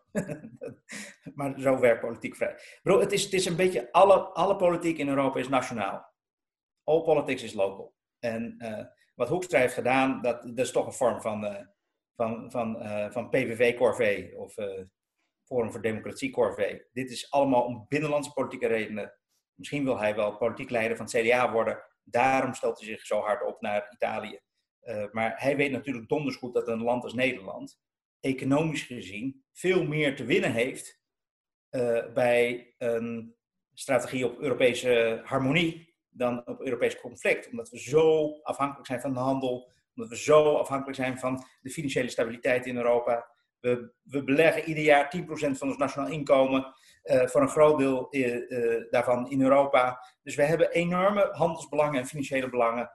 <laughs> maar zo werkt politiek vrij. Bro, het, is, het is een beetje, alle, alle politiek in Europa is nationaal. All politics is local. En eh, wat Hoekstra heeft gedaan, dat, dat is toch een vorm van, eh, van, van, van PVV-corvée of Forum voor Democratie-corvée. Dit is allemaal om binnenlandse politieke redenen. Misschien wil hij wel politiek leider van het CDA worden, Daarom stelt hij zich zo hard op naar Italië. Maar hij weet natuurlijk donders goed dat een land als Nederland economisch gezien veel meer te winnen heeft bij een strategie op Europese harmonie dan op Europees conflict. Omdat we zo afhankelijk zijn van de handel, omdat we zo afhankelijk zijn van de financiële stabiliteit in Europa. We, we beleggen ieder jaar 10% van ons nationaal inkomen, uh, voor een groot deel daarvan in Europa. Dus we hebben enorme handelsbelangen en financiële belangen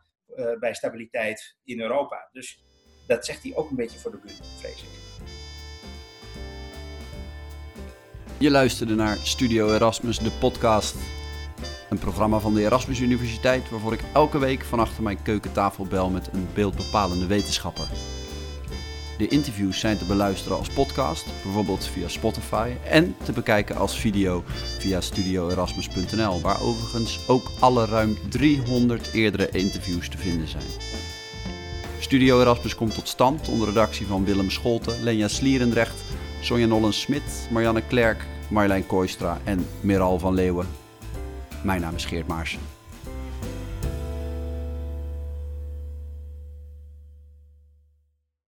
bij stabiliteit in Europa. Dus dat zegt hij ook een beetje voor de buurt, vrees ik. Je luisterde naar Studio Erasmus, de podcast. Een programma van de Erasmus Universiteit waarvoor ik elke week van achter mijn keukentafel bel met een beeldbepalende wetenschapper. De interviews zijn te beluisteren als podcast, bijvoorbeeld via Spotify, en te bekijken als video via studioerasmus.nl, waar overigens ook alle ruim 300 eerdere interviews te vinden zijn. Studio Erasmus komt tot stand onder redactie van Willem Scholten, Lenja Slierendrecht, Sonja Nollen-Smit, Marianne Klerk, Marjolein Kooistra en Meral van Leeuwen. Mijn naam is Geert Maarsen.